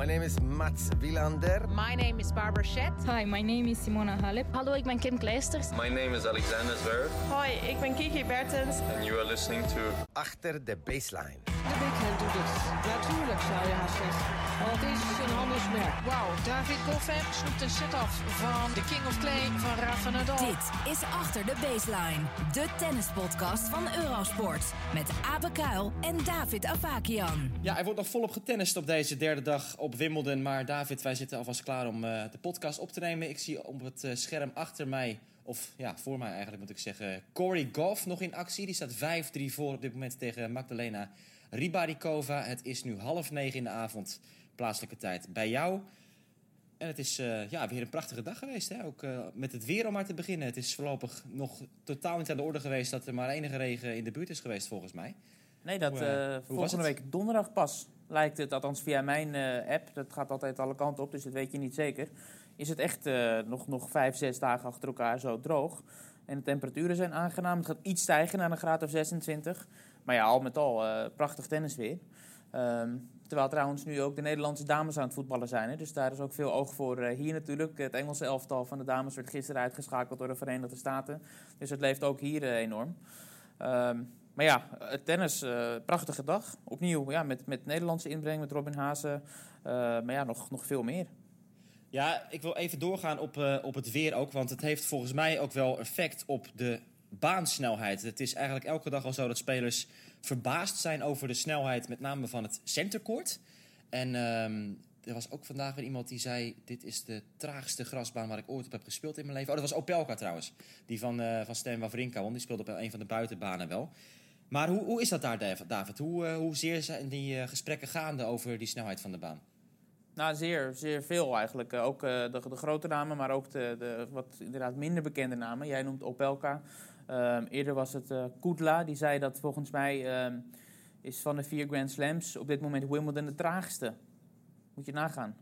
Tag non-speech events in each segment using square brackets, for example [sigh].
My name is Mats Wilander. My name is Barbara Schett. Hi, my name is Simona Halep. Hallo, ik ben Kim Kleisters. My name is Alexander Zverev. Hoi, ik ben Kiki Bertens. And you are listening to... Achter de baseline. Natuurlijk zou je haast zeggen. Want het is een handelsmerk. Wauw, David Goffin snoept een set af van de King of Clay van Rafa Nadal. Dit is Achter de Baseline. De tennispodcast van Eurosport. Met Abe Kuil en David Avakian. Ja, er wordt nog volop getennist op deze derde dag op Wimbledon. Maar David, wij zitten alvast klaar om uh, de podcast op te nemen. Ik zie op het uh, scherm achter mij, of ja, voor mij eigenlijk moet ik zeggen... Corey Goff nog in actie. Die staat 5-3 voor op dit moment tegen Magdalena Ribarikova. Het is nu half negen in de avond, plaatselijke tijd, bij jou. En het is uh, ja, weer een prachtige dag geweest. Hè? Ook uh, met het weer om maar te beginnen. Het is voorlopig nog totaal niet aan de orde geweest... dat er maar enige regen in de buurt is geweest, volgens mij. Nee, dat Hoe, uh, volgende week donderdag pas lijkt het, althans via mijn app, dat gaat altijd alle kanten op, dus dat weet je niet zeker. Is het echt nog, nog vijf, zes dagen achter elkaar zo droog. En de temperaturen zijn aangenaam. Het gaat iets stijgen naar een graad of 26. Maar ja, al met al uh, prachtig tennis weer. Um, terwijl trouwens nu ook de Nederlandse dames aan het voetballen zijn. Hè. Dus daar is ook veel oog voor uh, hier natuurlijk. Het Engelse elftal van de dames werd gisteren uitgeschakeld door de Verenigde Staten. Dus het leeft ook hier uh, enorm. Um, maar ja, tennis, prachtige dag. Opnieuw ja, met, met Nederlandse inbreng, met Robin Hazen. Maar ja, nog, nog veel meer. Ja, ik wil even doorgaan op, op het weer ook. Want het heeft volgens mij ook wel effect op de baansnelheid. Het is eigenlijk elke dag al zo dat spelers verbaasd zijn over de snelheid, met name van het centercourt. En um, er was ook vandaag weer iemand die zei: Dit is de traagste grasbaan waar ik ooit op heb gespeeld in mijn leven. Oh, dat was Opelka trouwens. Die van, uh, van Stan Wawrinka won. Die speelde op een van de buitenbanen wel. Maar hoe, hoe is dat daar, David? Hoe, uh, hoezeer zijn die uh, gesprekken gaande over die snelheid van de baan? Nou, zeer, zeer veel eigenlijk. Ook de, de, grote namen, maar ook de, de, wat inderdaad minder bekende namen. Jij noemt Opelka. Uh, eerder was het uh, Kudla, die zei dat volgens mij uh, is van de vier Grand Slams op dit moment Wimbledon de traagste. Moet je nagaan.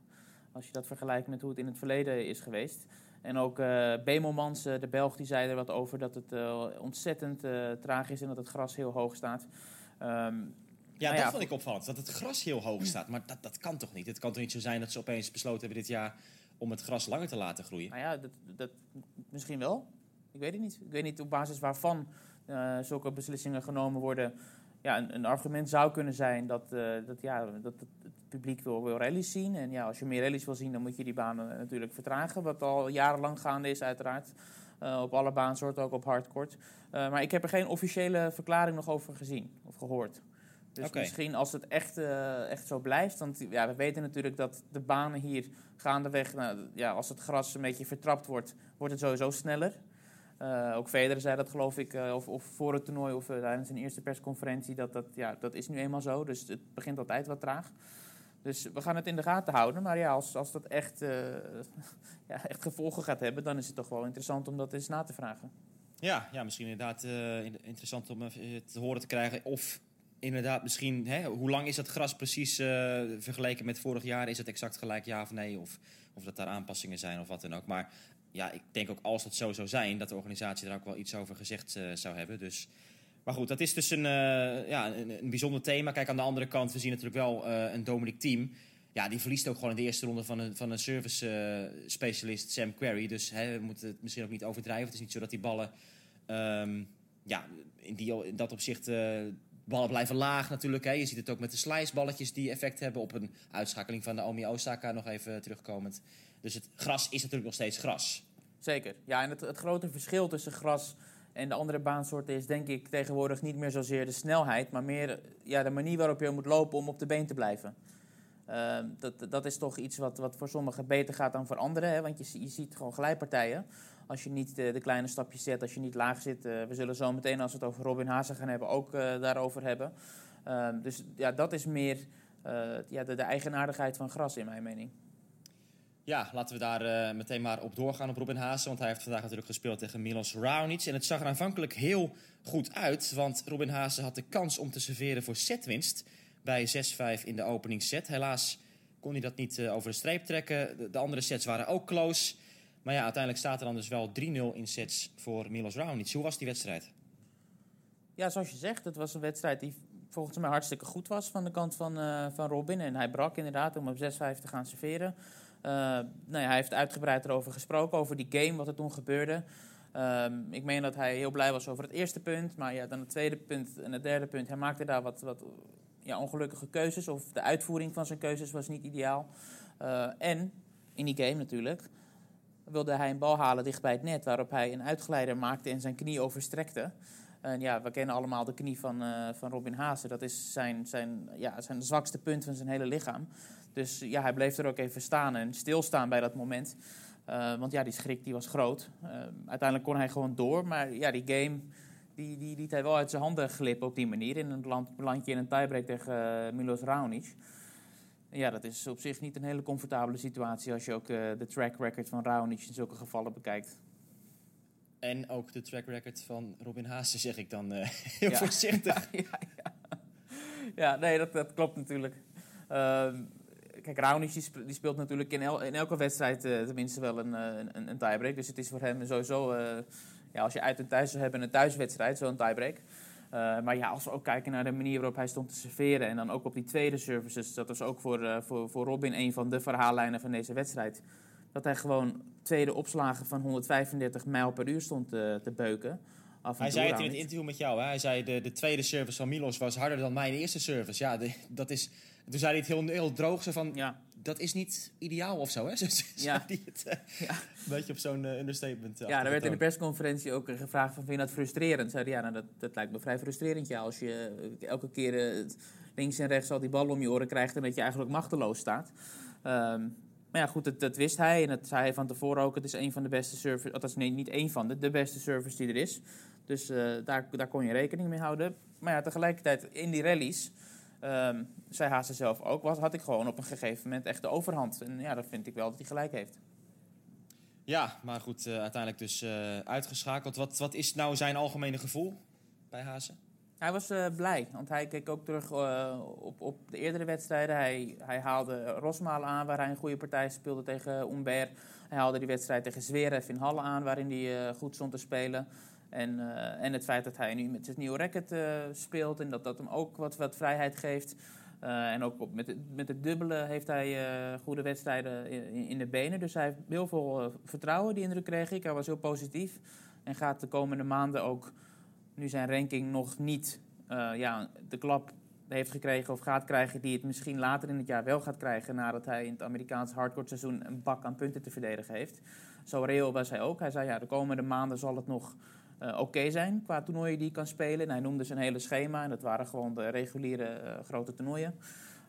Als je dat vergelijkt met hoe het in het verleden is geweest. En ook uh, Bemelmans, uh, de Belg, die zei er wat over dat het uh, ontzettend traag is en dat het gras heel hoog staat. Um, ja, nou dat ja, vond ik opvallend. Dat het gras heel hoog staat. Maar dat, dat kan toch niet? Het kan toch niet zo zijn dat ze opeens besloten hebben dit jaar om het gras langer te laten groeien? Nou ja, dat, dat, misschien wel. Ik weet het niet. Ik weet niet op basis waarvan uh, zulke beslissingen genomen worden. Ja, een, een, argument zou kunnen zijn dat, uh, dat, ja, dat het, publiek wil, wil rallies zien. En ja, als je meer rallies wil zien, dan moet je die banen natuurlijk vertragen. Wat al jarenlang gaande is, uiteraard. Uh, op alle baansoorten, ook op hardcourt. maar ik heb er geen officiële verklaring nog over gezien of gehoord. Dus okay. misschien als het echt, uh, echt zo blijft. Want ja, we weten natuurlijk dat de banen hier gaandeweg... Nou, ja, als het gras een beetje vertrapt wordt, wordt het sowieso sneller. Uh, ook Federer zei dat geloof ik, uh, of, of voor het toernooi of uh, tijdens zijn eerste persconferentie. Dat, dat, ja, dat is nu eenmaal zo, dus het begint altijd wat traag. Dus we gaan het in de gaten houden. Maar ja, als, als dat echt, [laughs] ja, echt gevolgen gaat hebben, dan is het toch wel interessant om dat eens na te vragen. Ja, ja misschien inderdaad interessant om te horen te krijgen of inderdaad misschien, hè, hoe lang is dat gras precies vergeleken met vorig jaar? Is het exact gelijk ja of nee? Of, of dat daar aanpassingen zijn of wat dan ook. Maar ja, ik denk ook als dat zo zou zijn, dat de organisatie er ook wel iets over gezegd uh, zou hebben. Dus, maar goed, dat is dus een, uh, ja, een, bijzonder thema. Kijk, aan de andere kant, we zien natuurlijk wel een Dominic Team. Ja, die verliest ook gewoon in de eerste ronde van een, van een service specialist, Sam Querrey. Dus hè, we moeten het misschien ook niet overdrijven. Het is niet zo dat die ballen, um, ja, in, die, in dat opzicht ballen blijven laag natuurlijk. Hè. Je ziet het ook met de sliceballetjes die effect hebben op een uitschakeling van Naomi Osaka nog even terugkomend. Dus het gras is natuurlijk nog steeds gras. Zeker. Ja, en het, het grote verschil tussen gras en de andere baansoorten is denk ik tegenwoordig niet meer zozeer de snelheid, maar meer ja, de manier waarop je moet lopen om op de been te blijven. Uh, dat, dat is toch iets wat, wat voor sommigen beter gaat dan voor anderen. Hè? Want je, je ziet gewoon glijpartijen. Als je niet de, de kleine stapjes zet, als je niet laag zit. Uh, we zullen zo meteen, als we het over Robin Hazen gaan hebben, ook uh, daarover hebben. Uh, dus ja, dat is meer ja, de, eigenaardigheid van gras, in mijn mening. Ja, laten we daar meteen maar op doorgaan op Robin Hazen. Want hij heeft vandaag natuurlijk gespeeld tegen Milos Raonic. En het zag er aanvankelijk heel goed uit. Want Robin Hazen had de kans om te serveren voor setwinst bij 6-5 in de openingsset. Helaas kon hij dat niet uh, over de streep trekken. De, de, andere sets waren ook close. Maar ja, uiteindelijk staat er dan dus wel 3-0 in sets voor Milos Raonic. Hoe was die wedstrijd? Ja, zoals je zegt, het was een wedstrijd die volgens mij hartstikke goed was van de kant van, eh, van Robin. En hij brak inderdaad om op 6-5 te gaan serveren. Uh, nou ja, hij heeft uitgebreid erover gesproken, over die game, wat er toen gebeurde. Ehm, ik meen dat hij heel blij was over het eerste punt. Maar ja, dan het tweede punt en het derde punt. Hij maakte daar wat, wat ja, ongelukkige keuzes. Of de uitvoering van zijn keuzes was niet ideaal. Uh, en, in die game natuurlijk, wilde hij een bal halen dicht bij het net. Waarop hij een uitgeleider maakte en zijn knie overstrekte. En ja, we kennen allemaal de knie van, uh, van Robin Haase. Dat is zijn, zijn, ja, zijn zwakste punt van zijn hele lichaam. Dus ja, hij bleef er ook even staan en stilstaan bij dat moment. Uh, want ja, die schrik die was groot. Uh, uiteindelijk kon hij gewoon door. Maar ja, die game die, die liet hij wel uit zijn handen glippen op die manier. In een land, landje in een tiebreak tegen uh, Milos Raonic. Ja, dat is op zich niet een hele comfortabele situatie... als je ook de track record van Raonic in zulke gevallen bekijkt. En ook de track record van Robin Haase, zeg ik dan [laughs] heel ja. voorzichtig. [laughs] ja, ja, ja, nee, dat, dat klopt natuurlijk. Uh, kijk, Raonic die speelt natuurlijk in, el, in elke wedstrijd uh, tenminste wel een, een, een, tiebreak. Dus het is voor hem sowieso, uh, ja, als je uit en thuis zou hebben, een thuiswedstrijd, zo'n tiebreak. Uh, maar ja, als we ook kijken naar de manier waarop hij stond te serveren en dan ook op die tweede services, dat was ook voor, voor, voor Robin een van de verhaallijnen van deze wedstrijd. Dat hij gewoon tweede opslagen van 135 mijl per uur stond te, te beuken. Hij zei het in het interview met jou. Hè? Hij zei de, de tweede service van Milos was harder dan mijn eerste service. Ja, de, dat is, toen zei hij het heel, heel droog. Zo van, ja. dat is niet ideaal of zo. Hè? [laughs] Zo, ja. het, uh, ja. Een beetje op zo'n uh, understatement. Ja, er werd in de persconferentie ook gevraagd van, vind je dat frustrerend? Zei hij, ja, nou, dat, dat lijkt me vrij frustrerend. Ja, als je elke keer links en rechts al die bal om je oren krijgt... en dat je eigenlijk machteloos staat. Um, maar ja, goed, dat, dat, wist hij. En dat zei hij van tevoren ook. Het is een van de beste servers. Althans, nee, niet één van de, de beste servers die er is. Dus uh, daar, daar kon je rekening mee houden. Maar ja, tegelijkertijd in die rallies. Um, zei Haase zelf ook. Was, had ik gewoon op een gegeven moment echt de overhand. En ja, dat vind ik wel dat hij gelijk heeft. Ja, maar goed, uh, uiteindelijk dus uh, uitgeschakeld. Wat, wat is nou zijn algemene gevoel bij Haase? Hij was uh, blij, want hij keek ook terug op, op de eerdere wedstrijden. Hij, hij haalde Rosmalen aan, waar hij een goede partij speelde tegen Umber. Hij haalde die wedstrijd tegen Zverev in Halle aan, waarin hij goed stond te spelen. En, en het feit dat hij nu met zijn nieuwe racket speelt en dat dat hem ook wat, wat vrijheid geeft. en ook met, het, met het dubbele heeft hij goede wedstrijden in, in, de benen. Dus hij heeft heel veel vertrouwen, die indruk kreeg ik. Hij was heel positief en gaat de komende maanden ook nu zijn ranking nog niet ja, de klap heeft gekregen of gaat krijgen die het misschien later in het jaar wel gaat krijgen nadat hij in het Amerikaanse hardcore seizoen een bak aan punten te verdedigen heeft. Zo reëel was hij ook. Hij zei ja, de komende maanden zal het nog uh, oké zijn qua toernooien die hij kan spelen. En hij noemde zijn hele schema en dat waren gewoon de reguliere uh, grote toernooien.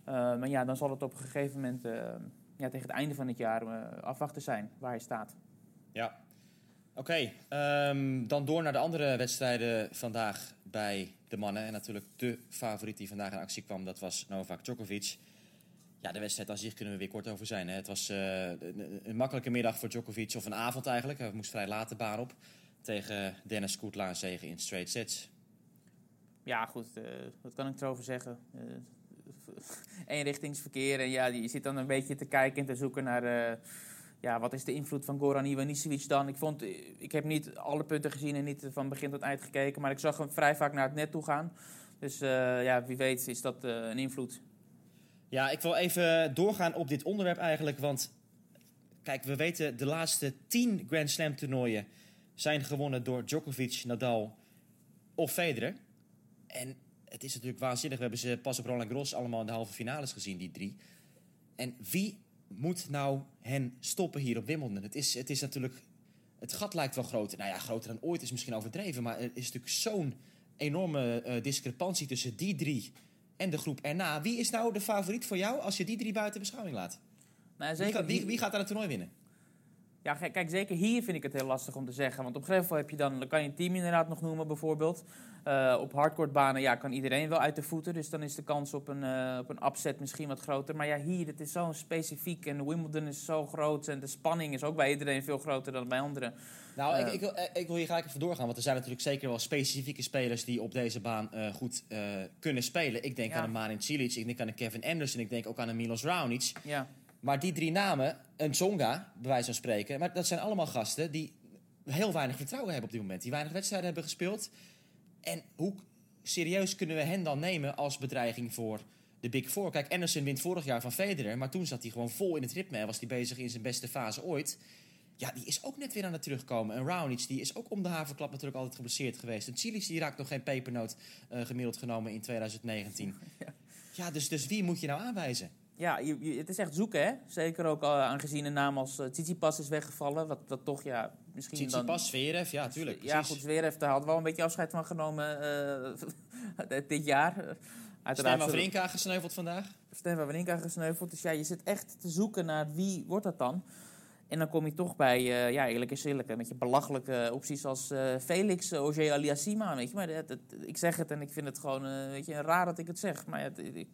maar ja, dan zal het op een gegeven moment ja, tegen het einde van het jaar afwachten zijn waar hij staat. Ja, Oké, um, dan door naar de andere wedstrijden vandaag bij de mannen. En natuurlijk de favoriet die vandaag in actie kwam, dat was Novak Djokovic. Ja, de wedstrijd aan zich kunnen we weer kort over zijn. Hè. Het was een, een, makkelijke middag voor Djokovic, of een avond eigenlijk. Hij moest vrij laat de baan op tegen Dennis Koetla zegen in straight sets. Ja, goed, uh, wat kan ik erover zeggen? Uh, [laughs] eenrichtingsverkeer en ja, je zit dan een beetje te kijken en te zoeken naar ja, wat is de invloed van Goran Ivanisevic dan? Ik, vond, ik heb niet alle punten gezien en niet van begin tot eind gekeken, maar ik zag hem vrij vaak naar het net toe gaan. Dus uh, ja, wie weet is dat uh, een invloed. Ja, ik wil even doorgaan op dit onderwerp eigenlijk, want kijk, we weten de laatste tien Grand Slam toernooien zijn gewonnen door Djokovic, Nadal of Federer. En het is natuurlijk waanzinnig. We hebben ze pas op Roland Garros allemaal in de halve finales gezien, die drie. En wie moet nou hen stoppen hier op Wimbledon? Het is, het is natuurlijk... Het gat lijkt wel groter. Nou ja, groter dan ooit is misschien overdreven. Maar er is natuurlijk zo'n enorme uh, discrepantie tussen die drie en de groep erna. Wie is nou de favoriet voor jou als je die drie buiten beschouwing laat? Nou, wie, gaat, wie, wie gaat aan het toernooi winnen? Ja, kijk, zeker hier vind ik het heel lastig om te zeggen. Want op gravel heb je dan, dan kan je een team inderdaad nog noemen bijvoorbeeld. Uh, op hardcourtbanen ja, kan iedereen wel uit de voeten. Dus dan is de kans op een, uh, op een upset misschien wat groter. Maar ja, hier, het is zo specifiek. En Wimbledon is zo groot. En de spanning is ook bij iedereen veel groter dan bij anderen. Nou, uh, ik, ik, wil, ik wil hier gelijk even doorgaan. Want er zijn natuurlijk zeker wel specifieke spelers die op deze baan goed kunnen spelen. Ik denk ja. aan een Marin Cilic, ik denk aan een Kevin Anderson. Ik denk ook aan een Milos Raonic. Ja. Maar die drie namen, een Zonga, bij wijze van spreken... maar dat zijn allemaal gasten die heel weinig vertrouwen hebben op dit moment. Die weinig wedstrijden hebben gespeeld. En hoe serieus kunnen we hen dan nemen als bedreiging voor de Big Four? Kijk, Anderson wint vorig jaar van Federer, maar toen zat hij gewoon vol in het ritme en was hij bezig in zijn beste fase ooit. Ja, die is ook net weer aan het terugkomen. En Raonic, die is ook om de haverklap natuurlijk altijd geblesseerd geweest. En Chilis, die raakt nog geen pepernoot eh, gemiddeld genomen in 2019. [laughs] Ja. Ja, dus, dus wie moet je nou aanwijzen? Ja, je, je- het is echt zoeken, hè? Zeker ook al aangezien een naam als uh, Tsitsipas is weggevallen. Wat, wat toch, ja, misschien dan... Tsitsipas, Zverev, ja, tuurlijk. Ja, precies. goed, Zverev, daar had wel een beetje afscheid van genomen eh, [laughs] dit jaar. Uh, Stan Wawrinka gesneuveld vandaag. Stan Wawrinka gesneuveld. Dus ja, je zit echt te zoeken naar wie wordt dat dan. En dan kom je toch bij, uh, ja, eerlijk is eerlijk, met je belachelijke opties als uh, Felix uh, Auger Aliassima, weet je. Maar ik zeg het en ik vind het gewoon, uh, weet je, raar dat ik het zeg. Maar het, ik,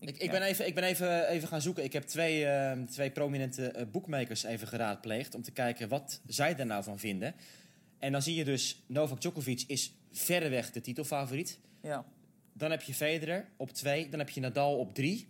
ik, ik, ben, even, ik ben even, even gaan zoeken. Ik heb twee, uh, twee prominente uh, boekmakers even geraadpleegd om te kijken wat zij daar nou van vinden. En dan zie je dus, Novak Djokovic is verreweg de titelfavoriet. Ja. Dan heb je Federer op twee, dan heb je Nadal op drie.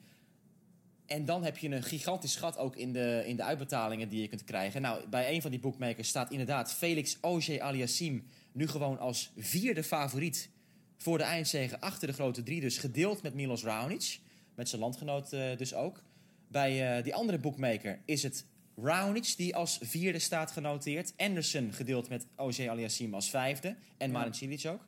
En dan heb je een gigantisch gat ook in de, in de uitbetalingen die je kunt krijgen. Nou, bij een van die boekmakers staat inderdaad Felix Auger Aliassime nu gewoon als vierde favoriet voor de eindzege achter de grote drie. Dus gedeeld met Milos Raonic, met zijn landgenoot uh, dus ook. Bij uh, die andere boekmaker is het Raonic die als vierde staat genoteerd. Anderson gedeeld met Auger Aliassime als vijfde. En Marin Cilic ook.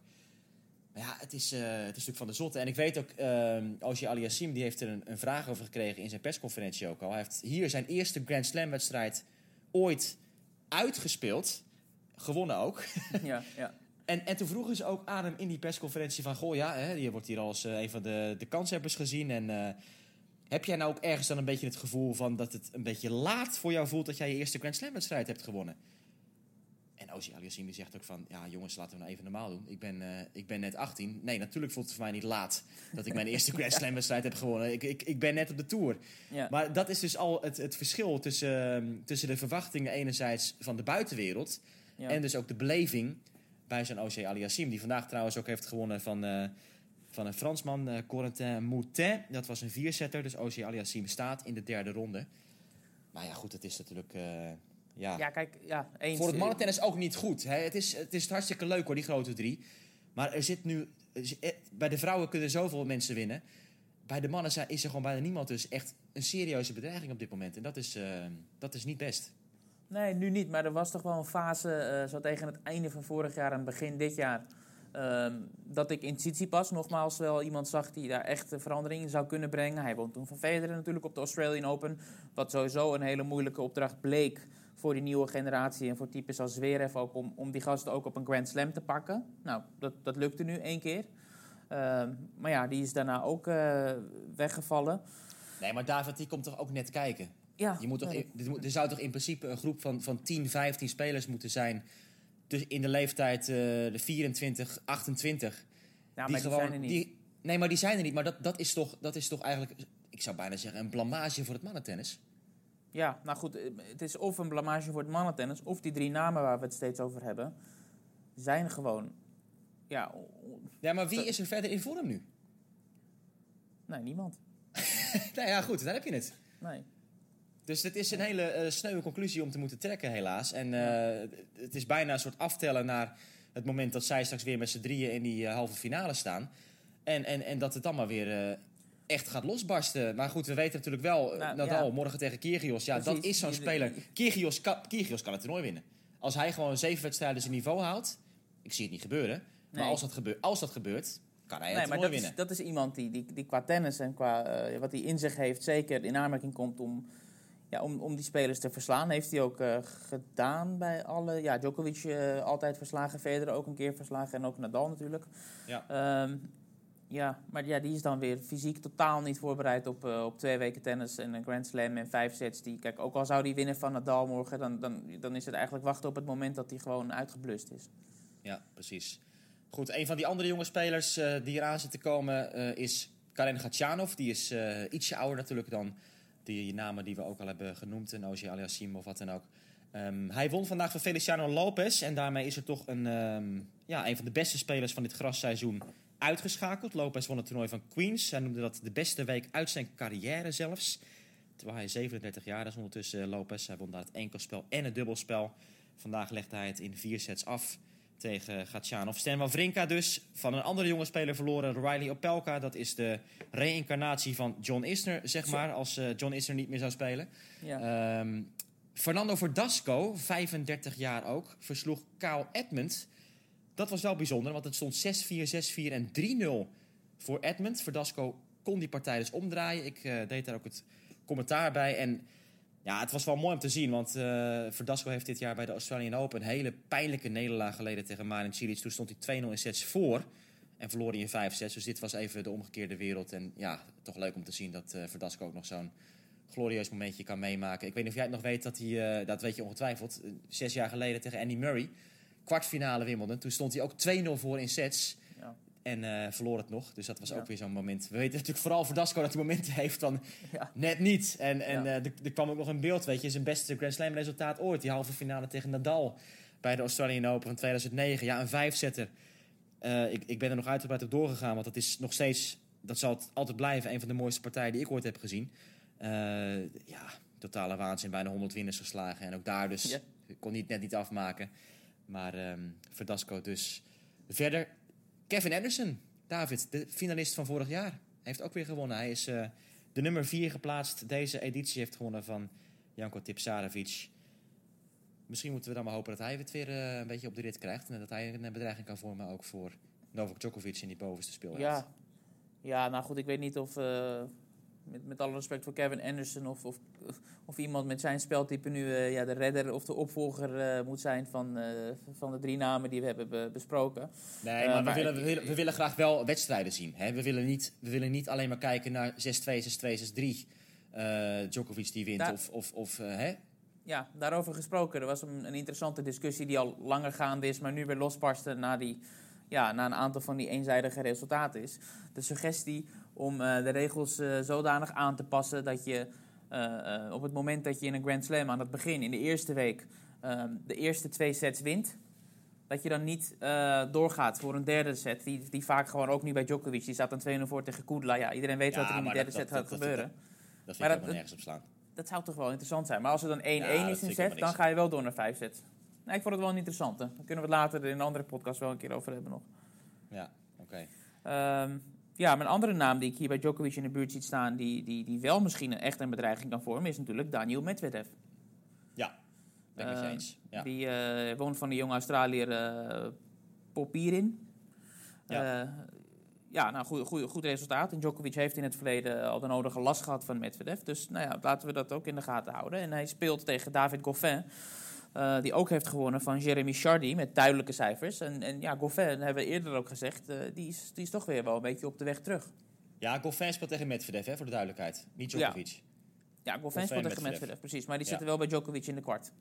Maar ja, het is, uh, het is natuurlijk van de zotte. En ik weet ook, uh, Auger Aliassime die heeft er een, een, vraag over gekregen in zijn persconferentie ook al. Hij heeft hier zijn eerste Grand Slam wedstrijd ooit uitgespeeld. Gewonnen ook. Ja, ja. [laughs] En, en toen vroegen ze ook aan hem in die persconferentie van... Goh, ja, hè, je wordt hier als uh, een van de, de kanshebbers gezien. En uh, heb jij nou ook ergens dan een beetje het gevoel van... dat het een beetje laat voor jou voelt dat jij je eerste Grand Slam wedstrijd hebt gewonnen? En Auger Aliassime zegt ook van... Ja, jongens, laten we nou even normaal doen. Ik ben, uh, ik ben net 18. Nee, natuurlijk voelt het voor mij niet laat... dat ik mijn [laughs] eerste Grand Slam wedstrijd heb gewonnen. Ik, ik, ik ben net op de Tour. Ja. Maar dat is dus al het, het verschil tussen, uh, tussen de verwachtingen... enerzijds van de buitenwereld... Ja. en dus ook de beleving bij zo'n Auger Aliassime... die vandaag trouwens ook heeft gewonnen van... Uh, van een Fransman, uh, Corentin Moutin. Dat was een viersetter, dus Auger Aliassime staat in de derde ronde. Maar ja, goed, het is natuurlijk... Uh, ja. ja, kijk, ja, eens. Voor het mannentennis ook niet goed. Hè. Het, is, het is hartstikke leuk hoor, die grote drie. Maar er zit nu... Bij de vrouwen kunnen zoveel mensen winnen. Bij de mannen is er gewoon bijna niemand dus echt een serieuze bedreiging op dit moment. En dat is, dat is niet best. Nee, nu niet. Maar er was toch wel een fase, uh, zo tegen het einde van vorig jaar en begin dit jaar... Uh, dat ik in Tsitsipas nogmaals wel iemand zag die daar echt verandering in zou kunnen brengen. Hij woont toen van Federer natuurlijk op de Australian Open. Wat sowieso een hele moeilijke opdracht bleek voor die nieuwe generatie. En voor types als Zverev ook om, om die gasten ook op een Grand Slam te pakken. Nou, dat, dat lukte nu één keer. Uh, maar ja, die is daarna ook uh, weggevallen. Nee, maar David, die komt toch ook net kijken? Ja. Je moet toch, in, er zou toch in principe een groep van, van 10, 15 spelers moeten zijn... Dus in de leeftijd uh, de 24, 28. Ja, die die zijn er niet. Die, nee, maar die zijn er niet. Maar dat, dat, is toch, dat is toch eigenlijk, ik zou bijna zeggen, een blamage voor het mannentennis. Ja, nou goed, het is of een blamage voor het mannentennis... of die drie namen waar we het steeds over hebben... zijn gewoon... Ja, ja maar wie is er verder in vorm nu? Nee, niemand. [laughs] nou ja, goed, daar heb je het. Nee. Dus het is een hele uh, sneuwe conclusie om te moeten trekken, helaas. En uh, het is bijna een soort aftellen naar het moment dat zij straks weer met z'n drieën in die uh, halve finale staan. En, en, en dat het dan maar weer echt gaat losbarsten. Maar goed, we weten natuurlijk wel, nou, Nadal ja. morgen tegen Kyrgios. Ja, Precies. dat is zo'n speler. Kyrgios kan, Kyrgios kan het toernooi winnen. Als hij gewoon zeven wedstrijden zijn niveau haalt, ik zie het niet gebeuren. Nee. Maar als dat, gebeurt, als dat gebeurt, kan hij het nee, maar dat winnen. Is, dat is iemand die, die, die qua tennis en qua wat hij in zich heeft... zeker in aanmerking komt om ja, om, om die spelers te verslaan. Heeft hij ook uh, gedaan bij alle... Ja, Djokovic uh, altijd verslagen, Federer ook een keer verslagen en ook Nadal natuurlijk. Ja. Um, ja, maar ja, die is dan weer fysiek totaal niet voorbereid op, uh, op twee weken tennis en een Grand Slam en vijf sets. Die, kijk, ook al zou die winnen van Nadal morgen, dan, dan, dan is het eigenlijk wachten op het moment dat hij gewoon uitgeblust is. Ja, precies. Goed, een van die andere jonge spelers die eraan zit te komen is Karen Gatchanov. Die is ietsje ouder natuurlijk dan die namen die we ook al hebben genoemd, en Auger Aliassime of wat dan ook. Um, hij won vandaag van Feliciano Lopez en daarmee is er toch een, um, ja, een van de beste spelers van dit grasseizoen uitgeschakeld. Lopez won het toernooi van Queens. Hij noemde dat de beste week uit zijn carrière zelfs. Terwijl hij 37 jaar is ondertussen Lopez. Hij won daar het enkelspel en het dubbelspel. Vandaag legde hij het in vier sets af tegen Gatjanov. Stan Wawrinka dus van een andere jonge speler verloren, Riley Opelka. Dat is de reïncarnatie van John Isner, zeg maar, als eh, John Isner niet meer zou spelen. Ja. Ehm, Fernando Verdasco, 35 jaar ook, versloeg Kyle Edmund. Dat was wel bijzonder, want het stond 6-4, 6-4 en 3-0 voor Edmund. Verdasco kon die partij dus omdraaien. Ik eh, deed daar ook het commentaar bij. En ja, het was wel mooi om te zien, want eh Verdasco heeft dit jaar bij de Australian Open een hele pijnlijke nederlaag geleden tegen Marin Cilic. Toen stond hij 2-0 in sets voor en verloor hij in 5 sets. Dus dit was even de omgekeerde wereld. En ja, toch leuk om te zien dat eh Verdasco ook nog zo'n glorieus momentje kan meemaken. Ik weet niet of jij het nog weet, dat hij, eh, dat weet je ongetwijfeld, zes jaar geleden tegen Andy Murray, kwartfinale Wimbledon. Toen stond hij ook 2-0 voor in sets. En eh, verloor het nog. Dus dat was Ja. ook weer zo'n moment. We weten natuurlijk vooral Verdasco dat hij momenten heeft van [laughs] Ja. net niet. En, en Ja. eh, er, er kwam ook nog een beeld, weet je. Zijn beste Grand Slam resultaat ooit. Die halve finale tegen Nadal bij de Australian Open van 2009. Ja, een vijfzetter. Eh ik, ik ben er nog uitgebreid op doorgegaan. Want dat is nog steeds, dat zal het altijd blijven, een van de mooiste partijen die ik ooit heb gezien. Ja, totale waanzin. Bijna 100 winners geslagen. En ook daar dus, kon niet, net niet afmaken. Maar ehm Verdasco dus. Verder, Kevin Anderson, David, de finalist van vorig jaar. Heeft ook weer gewonnen. Hij is eh, de nummer 4 geplaatst. Deze editie heeft gewonnen van Janko Tipsarevic. Misschien moeten we dan maar hopen dat hij het weer eh, een beetje op de rit krijgt. En dat hij een bedreiging kan vormen ook voor Novak Djokovic in die bovenste speelhelft. Ja. ja, nou goed, ik weet niet of, eh, met, met alle respect voor Kevin Anderson, of, of, of iemand met zijn speltype nu eh, ja, de redder of de opvolger eh, moet zijn van, eh, van de drie namen die we hebben be- besproken. Nee, maar, maar we, willen, we, willen, we willen graag wel wedstrijden zien. Hè? We, willen niet, we willen niet alleen maar kijken naar 6-2, 6-2, 6-3. eh, Djokovic die wint. Daar- Of, of, of hè? Ja, daarover gesproken. Er was een, een interessante discussie die al langer gaande is, maar nu weer losbarstte na, die, ja, na een aantal van die eenzijdige resultaten is. De suggestie om eh, de regels eh, zodanig aan te passen dat je eh, op het moment dat je in een Grand Slam aan het begin, in de eerste week, eh, de eerste twee sets wint, dat je dan niet doorgaat voor een derde set. Die, die vaak gewoon ook nu bij Djokovic, die staat dan 2-0 voor tegen Kudla. Ja, iedereen weet wat er in die derde dat- set dat- gaat dat- gebeuren. Dat, Maar ik dat- nergens op slaan. Dat zou toch wel interessant zijn. Maar als er dan 1-1 Ja, dat is in set, dan ga je wel door naar 5 sets. Nee, ik vond het wel een interessante. Daar kunnen we het later in een andere podcast wel een keer over hebben nog. Ja, oké. Ehm, ja, mijn andere naam die ik hier bij Djokovic in de buurt ziet staan... die, die, die wel misschien echt een bedreiging kan vormen... is natuurlijk Daniel Medvedev. Ja, ben ik Eh, eens. Ja. Die eh, woont van de jonge Australiër eh Popirin. Ja. Ja. ja, nou, goed, goed, goed resultaat. En Djokovic heeft in het verleden al de nodige last gehad van Medvedev. Dus nou ja, laten we dat ook in de gaten houden. En hij speelt tegen David Goffin, eh, die ook heeft gewonnen van Jeremy Chardy met duidelijke cijfers. En, en ja, Goffin, hebben we eerder ook gezegd, eh, die, is, die is toch weer wel een beetje op de weg terug. Ja, Goffin speelt tegen Medvedev, hè, voor de duidelijkheid. Niet Ja. Djokovic. Ja, Ja, Goffin Goffin, speelt tegen Medvedev. Precies. Maar die Ja. zitten wel bij Djokovic in de kwart.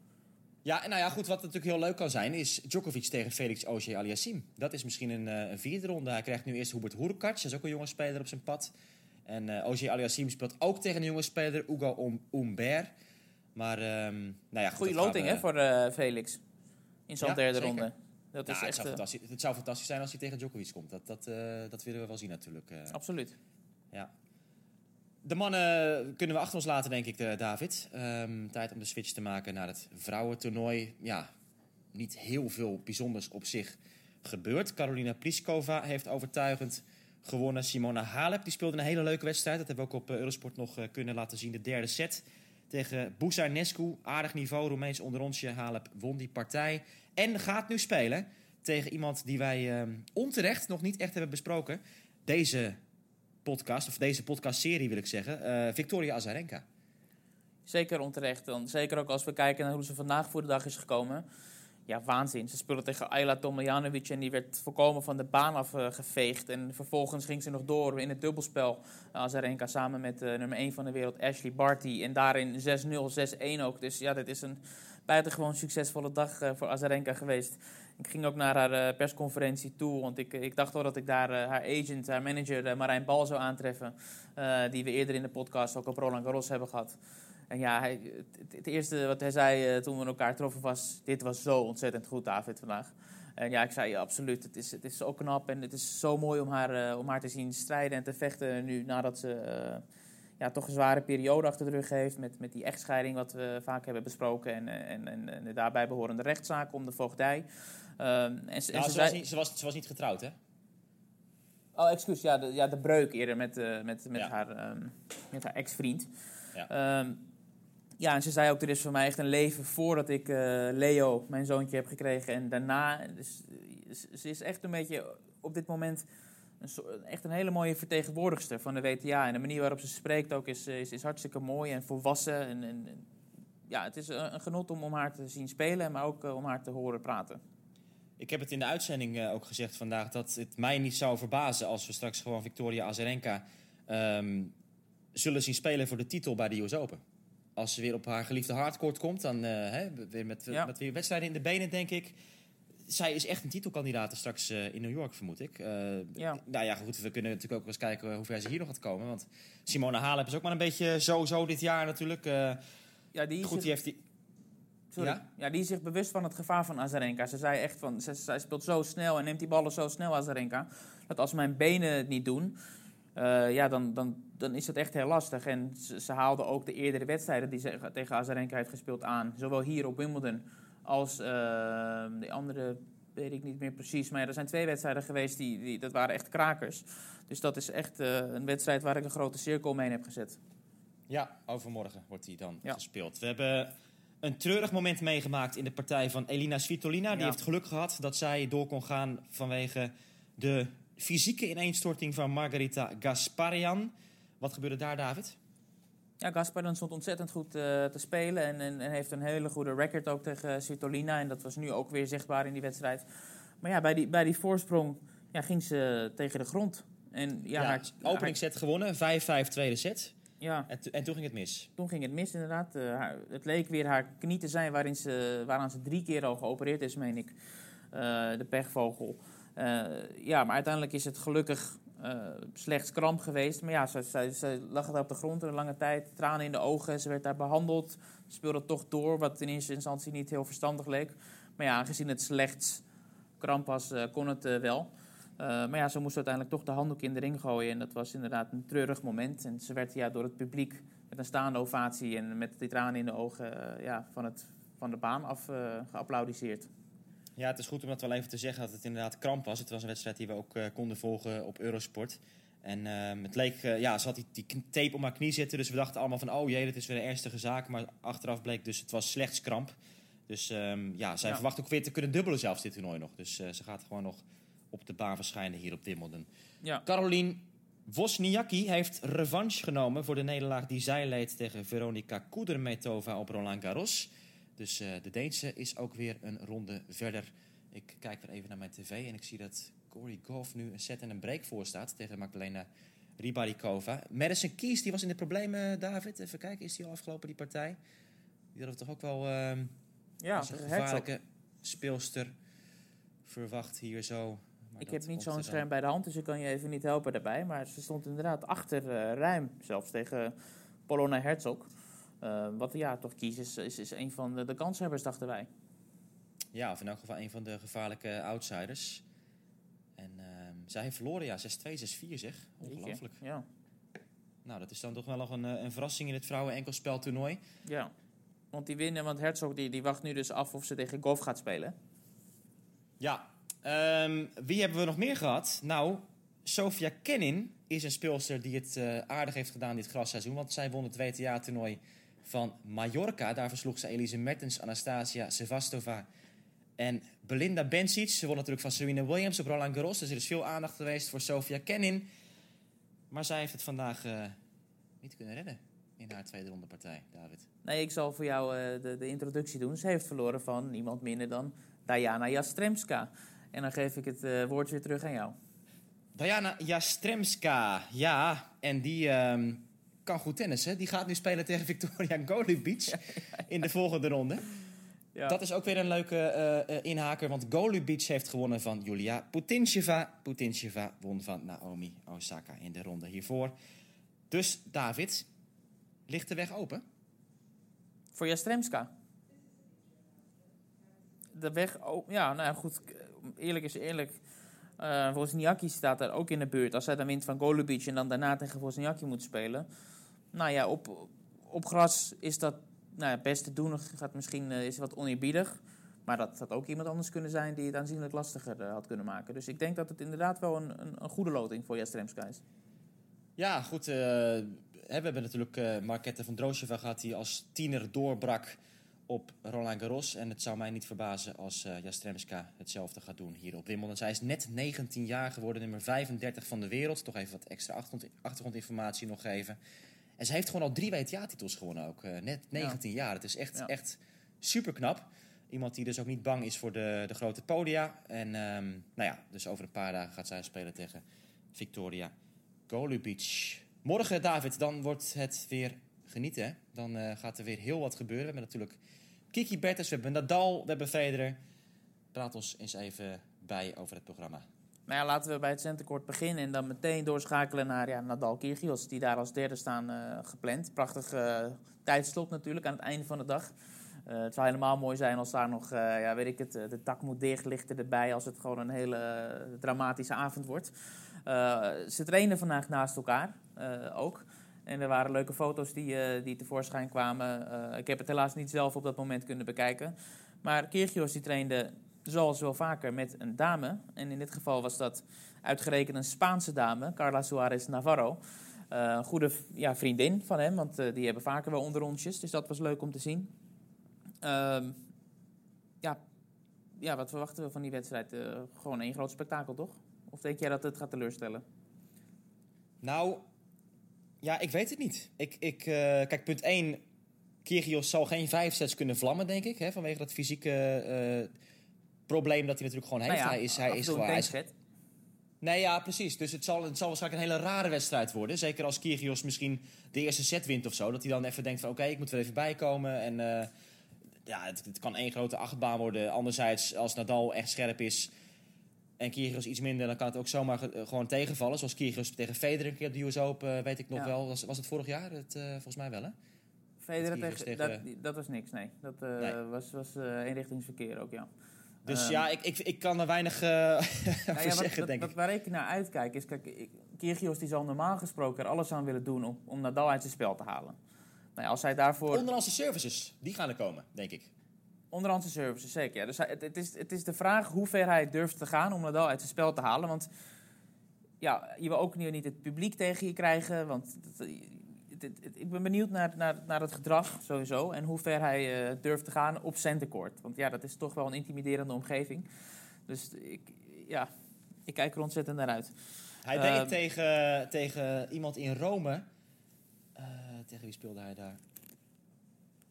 en nou ja, goed, wat natuurlijk heel leuk kan zijn... is Djokovic tegen Felix Auger Aliassime. Dat is misschien een, eh, een vierde ronde. Hij krijgt nu eerst Hubert Hurkacz. Dat is ook een jonge speler op zijn pad. En Auger Aliassime speelt ook tegen een jonge speler, Hugo Um- Humbert. Maar, ehm, nou ja... goed, Goede loting hè, voor eh, Felix. In zo'n Ja, derde zeker. ronde. Dat Ja, is het, echt... zou eh, fantastisch, het zou fantastisch zijn als hij tegen Djokovic komt. Dat, dat, eh, dat willen we wel zien natuurlijk. absoluut. Ja. De mannen kunnen we achter ons laten, denk ik, David. Ehm, tijd om de switch te maken naar het vrouwentoernooi. Ja, niet heel veel bijzonders op zich gebeurd. Carolina Pliskova heeft overtuigend gewonnen. Simona Halep die speelde een hele leuke wedstrijd. Dat hebben we ook op Eurosport nog kunnen laten zien. De derde set tegen Buzarnescu. Aardig niveau, Roemeens onderrondje. Halep won die partij. En gaat nu spelen tegen iemand die wij ehm, onterecht nog niet echt hebben besproken. Deze podcast, of deze podcastserie wil ik zeggen. eh, Victoria Azarenka. Zeker onterecht. Dan. Zeker ook als we kijken naar hoe ze vandaag voor de dag is gekomen. Ja, waanzin. Ze speelde tegen Ayla Tomljanovic en die werd volkomen van de baan afgeveegd. En vervolgens ging ze nog door in het dubbelspel. Azarenka samen met uh, nummer 1 van de wereld, Ashley Barty. En daarin 6-0, 6-1 ook. Dus ja, dit is een buitengewoon succesvolle dag uh, voor Azarenka geweest. Ik ging ook naar haar persconferentie toe, want ik, ik dacht wel dat ik daar haar agent, haar manager Marijn Bal zou aantreffen. Die we eerder in de podcast ook op Roland Garros hebben gehad. En ja, hij, het, het, eerste wat hij zei uh, toen we elkaar troffen was... dit was zo ontzettend goed, David, vandaag. En ja, ik zei ja, absoluut. Het is, het is zo knap en het is zo mooi om haar, uh, om haar te zien strijden en te vechten... nu nadat ze uh, ja, toch een zware periode achter de rug heeft. Met, met die echtscheiding, wat we vaak hebben besproken. En, eh, en, en, en de daarbij behorende rechtszaak om de voogdij. Ehm, en, ze- Nou, ze was zei- niet, ze, was, ze was niet getrouwd, hè? Oh, excuus. Ja, de, ja, de breuk eerder met, eh, met, met, Ja. haar, ehm, met haar ex-vriend. Ja. Ehm, ja, en ze zei ook, er is voor mij echt een leven voordat ik eh, Leo, mijn zoontje, heb gekregen. En daarna, dus, ze- is echt een beetje op dit moment een, echt een hele mooie vertegenwoordigster van de WTA. En de manier waarop ze spreekt ook is, is, is hartstikke mooi en volwassen. En, en, ja, het is een, een genot om, om haar te zien spelen, maar ook eh, om haar te horen praten. Ik heb het in de uitzending eh, ook gezegd vandaag dat het mij niet zou verbazen als we straks gewoon Victoria Azarenka ehm, zullen zien spelen voor de titel bij de US Open. Als ze weer op haar geliefde hardcourt komt, dan eh, hè, weer met, Ja. met weer wedstrijden in de benen, denk ik. Zij is echt een titelkandidaat straks eh, in New York, vermoed ik. Eh, Ja. Nou ja, goed, we kunnen natuurlijk ook eens kijken hoe ver ze hier nog gaat komen. Want Simone Halep is ook maar een beetje zo-zo dit jaar natuurlijk. Ja, die goed, zit- die heeft die... Sorry. Ja? Ja? die is zich bewust van het gevaar van Azarenka. Ze zei echt van, ze, zij speelt zo snel en neemt die ballen zo snel, Azarenka. Dat als mijn benen het niet doen, eh, ja, dan, dan, dan is het echt heel lastig. En ze, ze haalde ook de eerdere wedstrijden die ze tegen Azarenka heeft gespeeld aan. Zowel hier op Wimbledon als eh, de andere, weet ik niet meer precies. Maar ja, er zijn twee wedstrijden geweest, die, die, dat waren echt krakers. Dus dat is echt eh, een wedstrijd waar ik een grote cirkel omheen heb gezet. Ja, overmorgen wordt die dan Ja. gespeeld. We hebben een treurig moment meegemaakt in de partij van Elina Svitolina. Die Ja. heeft geluk gehad dat zij door kon gaan vanwege de fysieke ineenstorting van Margarita Gasparian. Wat gebeurde daar, David? Ja, Gasparin stond ontzettend goed eh, te spelen en, en, en heeft een hele goede record ook tegen Svitolina. En dat was nu ook weer zichtbaar in die wedstrijd. Maar ja, bij die, bij die voorsprong ja, ging ze tegen de grond. En ja, Ja, haar- openingsset gewonnen, 5-5 tweede set. ja, En, en toen ging het mis. toen ging het mis inderdaad. Eh, haar- het leek weer haar knie te zijn waarin ze, waaraan ze drie keer al geopereerd is, meen ik. Eh, de pechvogel. Eh, ja, maar uiteindelijk is het gelukkig eh, slechts kramp geweest. Maar ja, ze, ze, lag daar op de grond een lange tijd. Tranen in de ogen. Ze werd daar behandeld. Ze speelde toch door, wat in eerste instantie niet heel verstandig leek. Maar ja, aangezien het slechts kramp was, eh, kon het wel. Maar ja, ze moest uiteindelijk toch de handdoek in de ring gooien. En dat was inderdaad een treurig moment. En ze werd ja, door het publiek met een staande ovatie en met die tranen in de ogen ja, van, het, van de baan af geapplaudiseerd. Ja, het is goed om dat wel even te zeggen dat het inderdaad kramp was. Het was een wedstrijd die we ook eh, konden volgen op Eurosport. En ehm, het leek, eh, ja, ze had die, tape om haar knie zitten. Dus we dachten allemaal van, oh jee, dit is weer een ernstige zaak. Maar achteraf bleek dus, het was slechts kramp. Dus ehm, ja, zij Ja. verwacht ook weer te kunnen dubbelen zelfs dit toernooi nog. Dus eh, ze gaat gewoon nog op de baan verschijnen hier op Wimbledon. Ja. Caroline Wozniacki heeft revanche genomen voor de nederlaag die zij leed tegen Veronika Kudermetova op Roland Garros. Dus eh, de Deense is ook weer een ronde verder. Ik kijk weer even naar mijn tv en ik zie dat Corey Goff nu een set en een break voor staat tegen Magdalena Ribarikova. Madison Keys die was in de problemen, David. Even kijken, is die al afgelopen, die partij? Die hadden we toch ook wel ehm Ja, een Herzog. gevaarlijke speelster verwacht hier zo. Maar Ik heb niet zo'n er scherm bij de hand, dus ik kan je even niet helpen daarbij. Maar ze stond inderdaad achter eh, ruim, zelfs tegen Polona Herzog. Eh, wat ja, toch kies is, is, is een van de, de kanshebbers, dachten wij. Ja, of in elk geval een van de gevaarlijke outsiders. En ehm, zij heeft verloren, ja, 6-2, 6-4 zeg. Ongelooflijk. Ja. Nou, dat is dan toch wel nog een, eh, een verrassing in het vrouwen-enkelspeltoernooi. ja. Want die winnen, want Herzog die, die wacht nu dus af of ze tegen Goff gaat spelen. Ja, ehm, wie hebben we nog meer gehad? Nou, Sofia Kenin is een speelster die het eh, aardig heeft gedaan dit grasseizoen. Want zij won het WTA-toernooi van Mallorca. Daar versloeg ze Elise Mertens, Anastasia Sevastova en Belinda Bencic. Ze won natuurlijk van Serena Williams op Roland Garros. Dus er is veel aandacht geweest voor Sofia Kenin. Maar zij heeft het vandaag eh, niet kunnen redden in haar tweede ronde partij, David. Nee, ik zal voor jou eh, de, de introductie doen. Ze heeft verloren van niemand minder dan Diana Jastremska. En dan geef ik het eh, woord weer terug aan jou. Diana Jastremska, ja, en die ehm, kan goed tennissen. Die gaat nu spelen tegen Victoria [laughs] Golubic in de volgende ronde. Ja. Dat is ook weer een leuke eh, eh, inhaker, want Golubic heeft gewonnen van Julia Putintseva. Putintseva won van Naomi Osaka in de ronde hiervoor. Dus David, ligt de weg open? Voor Jastremska. De weg, oh, ja, nou ja, goed. Eerlijk is eerlijk. Eh Wozniacki staat daar ook in de buurt. Als hij dan wint van Golubic en dan daarna tegen Wozniacki moet spelen. Nou ja, op, op gras is dat nou ja, best te doen. Gaat misschien uh, is wat oneerbiedig. Maar dat had ook iemand anders kunnen zijn die het aanzienlijk lastiger uh, had kunnen maken. Dus ik denk dat het inderdaad wel een, een, een goede loting voor Jastremska is. Ja, goed. Uh, we hebben natuurlijk uh, Markette van Droosjeva gehad die als tiener doorbrak op Roland Garros. En het zou mij niet verbazen als uh, Jastremska hetzelfde gaat doen hier op Wimbledon. Zij is net 19 jaar geworden, nummer 35 van de wereld. Toch even wat extra achtergrond, achtergrondinformatie nog geven. En ze heeft gewoon al drie WTA-titels gewonnen ook. Uh, net 19 ja. jaar. Het is echt, ja. echt super knap. Iemand die dus ook niet bang is voor de, de grote podia. En um, nou ja, dus over een paar dagen gaat zij spelen tegen Victoria Golubic. Morgen, David, dan wordt het weer genieten. Hè? Dan uh, gaat er weer heel wat gebeuren. We hebben natuurlijk Kiki Bertens, we hebben Nadal, we hebben Federer. Praat ons eens even bij over het programma. Nou laten we bij het centenkort beginnen en dan meteen doorschakelen naar ja, Nadal Kyrgios, die daar als derde staan uh, gepland. Prachtig uh, tijdslot natuurlijk aan het einde van de dag. Uh, het zou helemaal mooi zijn als daar nog, ja, weet ik het, de tak moet dicht erbij als het gewoon een hele dramatische avond wordt. ze trainen vandaag naast elkaar ook. En er waren leuke foto's die, die tevoorschijn kwamen. Ik heb het helaas niet zelf op dat moment kunnen bekijken. Maar Kyrgios die trainde zoals wel vaker met een dame. En in dit geval was dat uitgerekend een Spaanse dame, Carla Suarez Navarro. Uh, een goede ja, vriendin van hem, want die hebben vaker wel onderrondjes. Dus dat was leuk om te zien. Ehm, ja, ja, wat verwachten we van die wedstrijd? gewoon één groot spektakel, toch? Of denk jij dat het gaat teleurstellen? Nou, ja, ik weet het niet. Ik, ik, kijk, punt 1. Kyrgios zal geen vijf sets kunnen vlammen, denk ik. Hè, vanwege dat fysieke probleem dat hij natuurlijk gewoon heeft. Nou ja, hij is, hij is gewoon... Hij is, nee, ja, precies. Dus het zal, het zal waarschijnlijk een hele rare wedstrijd worden. Zeker als Kyrgios misschien de eerste set wint of zo. Dat hij dan even denkt van, oké, okay, ik moet er even bijkomen. En uh, ja, het, het, kan één grote achtbaan worden. Anderzijds, als Nadal echt scherp is en Kyrgios iets minder, dan kan het ook zomaar gewoon tegenvallen. Zoals Kyrgios tegen Federer een keer op de US Open, weet ik nog ja. wel. Was, was het vorig jaar? Het, uh, volgens mij wel, hè? Federer tegen, tegen... Dat, dat, was niks, nee. Dat uh, nee. was, was eenrichtingsverkeer ook, ja. Dus um, ja, ik, ik, ik kan er weinig uh, [laughs] nou ja, zeggen, wat, denk wat, ik. Waar ik naar uitkijk is, kijk, Kyrgios die zal normaal gesproken er alles aan willen doen om, om Nadal uit zijn spel te halen. Nou ja, als hij daarvoor... Onderlandse services, die gaan er komen, denk ik. Onderhandse services, zeker. Ja. Dus het, het, is, het is de vraag hoe ver hij durft te gaan om Nadal uit zijn spel te halen. Want ja, je wil ook niet het publiek tegen je krijgen. Want ik ben benieuwd naar, naar, naar het gedrag sowieso. En hoe ver hij uh, durft te gaan op centercourt. Want ja, dat is toch wel een intimiderende omgeving. Dus ik, ja, ik kijk er ontzettend naar uit. Hij uh, deed tegen, tegen iemand in Rome. Uh, tegen wie speelde hij daar?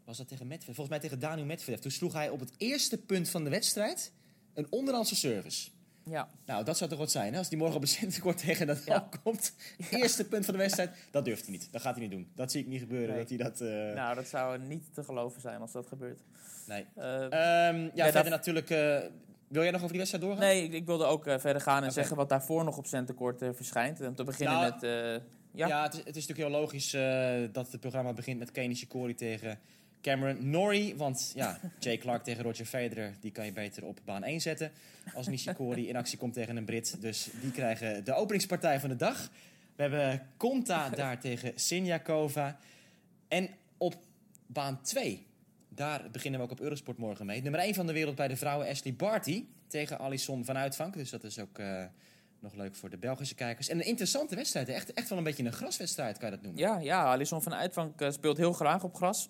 was dat tegen Medvedev? Volgens mij tegen Daniel Medvedev. Toen sloeg hij op het eerste punt van de wedstrijd een onderhandse service. Ja. Nou, dat zou toch wat zijn, hè? Als die morgen op een [laughs] centenkort tegen dat ja. komt. Eerste punt van de wedstrijd, dat durft hij niet. Dat gaat hij niet doen. Dat zie ik niet gebeuren. Nee. Dat hij dat, uh... Nou, dat zou niet te geloven zijn als dat gebeurt. Nee. Uh, um, ja, ja, verder dat... natuurlijk... Uh, wil jij nog over die wedstrijd doorgaan? Nee, ik, ik wilde ook verder gaan en okay. zeggen wat daarvoor nog op centenkort verschijnt. Om te beginnen nou, met... ja, ja het, is, het is natuurlijk heel logisch dat het programma begint met Kenny Shikori tegen... Cameron Norrie. Want ja, Jay Clark tegen Roger Federer, die kan je beter op baan 1 zetten. Als Nishikori in actie komt tegen een Brit. Dus die krijgen de openingspartij van de dag. We hebben Konta daar [laughs] tegen Sinjakova. En op baan 2, daar beginnen we ook op Eurosport morgen mee. Nummer 1 van de wereld bij de vrouwen Ashley Barty tegen Alison van Uitvank. Dus dat is ook... Uh, nog leuk voor de Belgische kijkers. En een interessante wedstrijd. Echt, echt wel een beetje een graswedstrijd, kan je dat noemen. Ja, ja Alison van Uitvank uh, speelt heel graag op gras.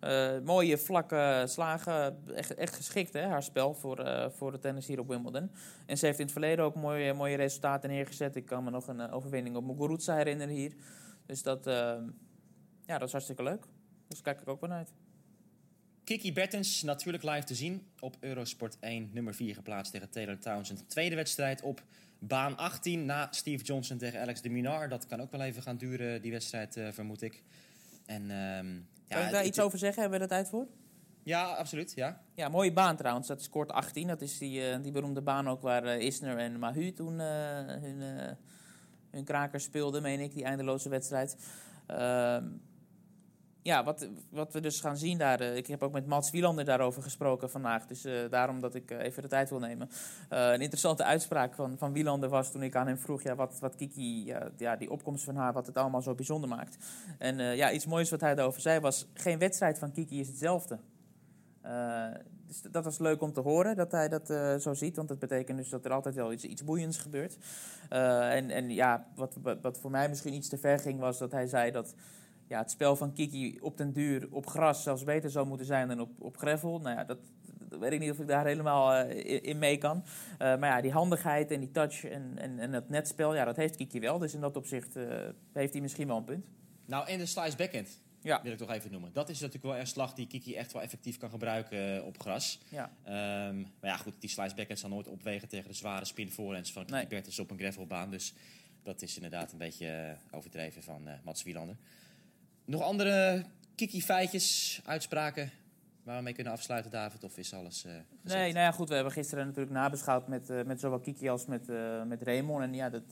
Uh, mooie vlakke slagen. Echt, echt geschikt, hè, haar spel, voor, uh, voor de tennis hier op Wimbledon. En ze heeft in het verleden ook mooie, mooie resultaten neergezet. Ik kan me nog een overwinning op Muguruza herinneren hier. Dus dat, ja, dat is hartstikke leuk. Dus kijk ik ook wel uit. Kiki Bertens, natuurlijk live te zien op Eurosport 1, nummer 4 geplaatst tegen Taylor Townsend. Tweede wedstrijd op Baan 18 na Steve Johnson tegen Alex de Minar. Dat kan ook wel even gaan duren, die wedstrijd, uh, vermoed ik. En, um, ja, kan je daar iets over zeggen? Hebben we er tijd voor? Ja, absoluut. Ja. ja, mooie baan trouwens. Dat is kort 18. Dat is die, uh, die beroemde baan ook waar uh, Isner en Mahu toen hun, hun krakers speelden, meen ik, die eindeloze wedstrijd. Ehm, ja, wat, wat we dus gaan zien daar. eh, ik heb ook met Mats Wielander daarover gesproken vandaag. Dus eh, daarom dat ik eh, even de tijd wil nemen. Een interessante uitspraak van, van Wielander was toen ik aan hem vroeg. Ja, wat, wat Kiki, ja, die opkomst van haar, wat het allemaal zo bijzonder maakt. En ja, iets moois wat hij daarover zei was. Geen wedstrijd van Kiki is hetzelfde. Dus dat was leuk om te horen dat hij dat zo ziet. Want dat betekent dus dat er altijd wel iets, iets boeiends gebeurt. En, en ja, wat, wat voor mij misschien iets te ver ging, was dat hij zei dat ja, het spel van Kiki op den duur op gras zelfs beter zou moeten zijn dan op, op gravel. Nou ja, dat, dat weet ik niet of ik daar helemaal eh, in, mee kan. Eh, maar ja, die handigheid en die touch en, en, en het netspel, ja, dat heeft Kiki wel. Dus in dat opzicht eh, heeft hij misschien wel een punt. Nou, en de slice backhand Ja. wil ik toch even noemen. Dat is natuurlijk wel een slag die Kiki echt wel effectief kan gebruiken op gras. Ja. Ehm, maar ja, goed, die slice backhand zal nooit opwegen tegen de zware spin voorhands van Kiki Nee. Bertens op een gravelbaan. Dus dat is inderdaad een beetje overdreven van Mats Wielander. Nog andere Kiki-feitjes, uitspraken waar we mee kunnen afsluiten, David? Of is alles eh? Nee, nou ja, goed. We hebben gisteren natuurlijk nabeschouwd met, eh, met zowel Kiki als met, eh, met Raymond. En ja, dat,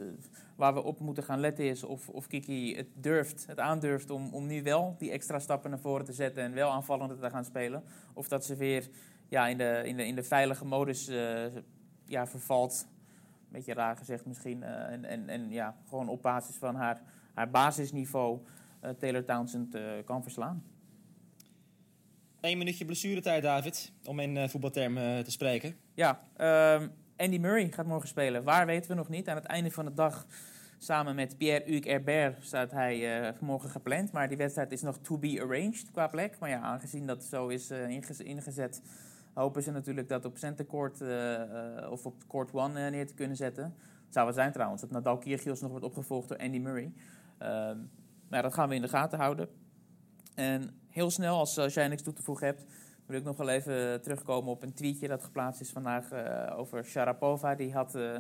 waar we op moeten gaan letten is of, of Kiki het durft, het aandurft om, om nu wel die extra stappen naar voren te zetten en wel aanvallender te gaan spelen. Of dat ze weer ja, in, de, in, de, in de veilige modus ja, vervalt. Beetje raar gezegd misschien. en, en, en ja, gewoon op basis van haar, haar basisniveau Taylor Townsend eh, kan verslaan. Eén minuutje blessuretijd, David, om in eh, voetbaltermen te spreken. Ja, ehm, Andy Murray gaat morgen spelen. Waar weten we nog niet. Aan het einde van de dag, samen met Pierre-Hugues Herbert, staat hij eh, morgen gepland. Maar die wedstrijd is nog to be arranged qua plek. Maar ja, aangezien dat zo is eh, ingez- ingezet, hopen ze natuurlijk dat op center court eh, eh, of op court one eh, neer te kunnen zetten. Het zou wel zijn trouwens dat Nadal Kyrgios nog wordt opgevolgd door Andy Murray. Ja, dat gaan we in de gaten houden. En heel snel, als, als jij niks toe te voegen hebt, wil ik nog wel even terugkomen op een tweetje dat geplaatst is vandaag eh, over Sharapova. Die, had, eh,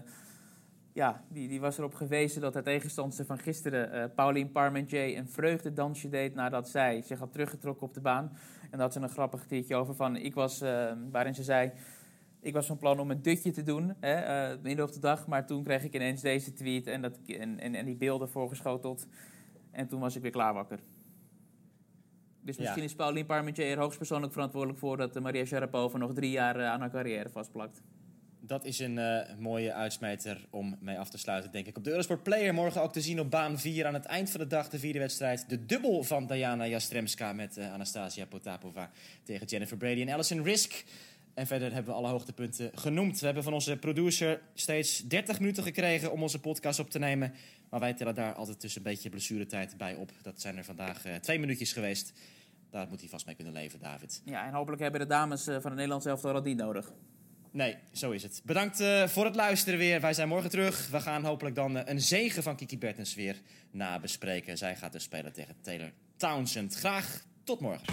ja, die, die was erop gewezen dat de tegenstandster van gisteren, eh Pauline Parmentier, een vreugdedansje deed nadat zij zich had teruggetrokken op de baan. En dat ze een grappig tweetje over van, ik was, waarin ze zei, ik was van plan om een dutje te doen, hè, midden op de dag. Maar toen kreeg ik ineens deze tweet en, dat, en, en die beelden voorgeschoteld. En toen was ik weer klaar wakker. Dus Ja. misschien is Pauline Parmentier er hoogstpersoonlijk verantwoordelijk voor dat eh, Maria Sharapova nog drie jaar eh, aan haar carrière vastplakt. Dat is een eh, mooie uitsmijter om mee af te sluiten, denk ik. Op de Eurosport Player morgen ook te zien op baan 4 aan het eind van de dag, de vierde wedstrijd. De dubbel van Diana Jastremska met Anastasia Potapova tegen Jennifer Brady en Alison Risk. En verder hebben we alle hoogtepunten genoemd. We hebben van onze producer steeds 30 minuten gekregen om onze podcast op te nemen. Maar wij tellen daar altijd tussen een beetje blessuretijd bij op. Dat zijn er vandaag eh, twee minuutjes geweest. Daar moet hij vast mee kunnen leven, David. Ja, en hopelijk hebben de dames eh, van het Nederlands elftal al die nodig. Nee, zo is het. Bedankt eh, voor het luisteren weer. Wij zijn morgen terug. We gaan hopelijk dan een zegen van Kiki Bertens weer nabespreken. Zij gaat dus spelen tegen Taylor Townsend. Graag tot morgen.